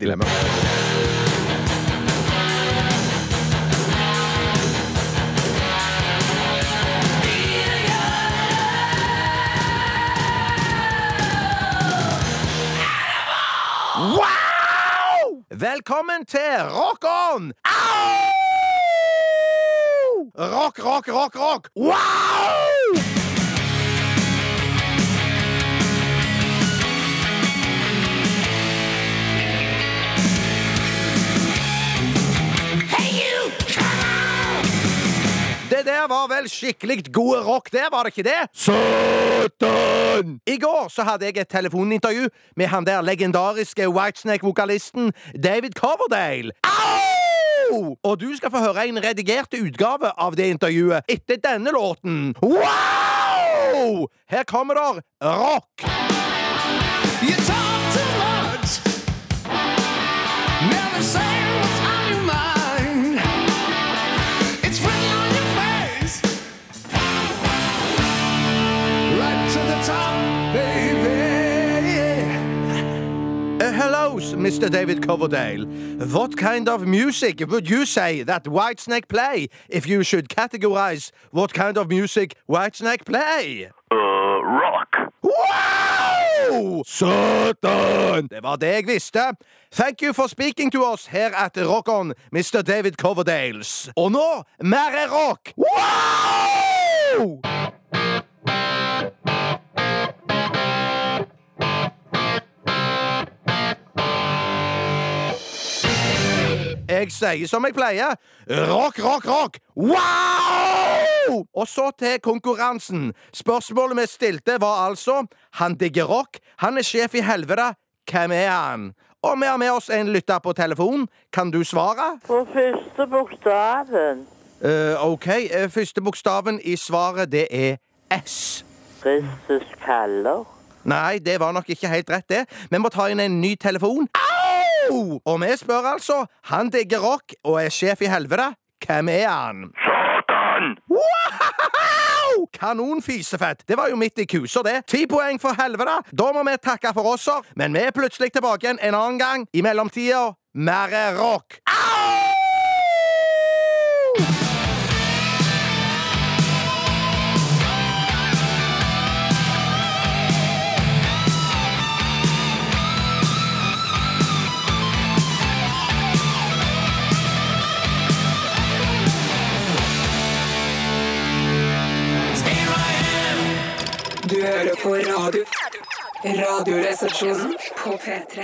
Dilemma. Wow! Velkommen til Rock On! Au! Rock, rock, rock, rock! Wow! Det der var vel skikkelig gode rock, det, var det ikke det? Satan! I går så hadde jeg et telefonintervju med han der legendariske Whitesnake-vokalisten David Coverdale. Au! Og du skal få høre en redigert utgave av det intervjuet etter denne låten. Wow! Her kommer der rock. Uh, hello, Mr. David Coverdale. What kind of music would you say that Whitesnake play if you should categorize what kind of music Whitesnake play? Uh, rock. Wow! Satan! Det var det jeg visste. Thank you for speaking to us her at Rock On, Mr. David Coverdales. Og nå mer rock! Wow! Jeg sier som jeg pleier. Rock, rock, rock! Wow! Og så til konkurransen. Spørsmålet vi stilte, var altså Han digger rock. Han er sjef i helvete. Hvem er han? Og vi har med oss en lytter på telefon. Kan du svare? På første bokstaven. Uh, OK. eh, første bokstaven i svaret, det er S. Kristus kaller. Nei, det var nok ikke helt rett, det. Vi må ta inn en ny telefon. Au! Og vi spør altså. Han digger rock og er sjef i helvete. Hvem er han? Satan! Wow! Kanonfisefett. Det var jo midt i kusa, det. Ti poeng for helvete. Da må vi takke for oss, men vi er plutselig tilbake igjen en annen gang. I mellomtida mer rock. Au! Hører på radio. Radioresepsjonen på P3.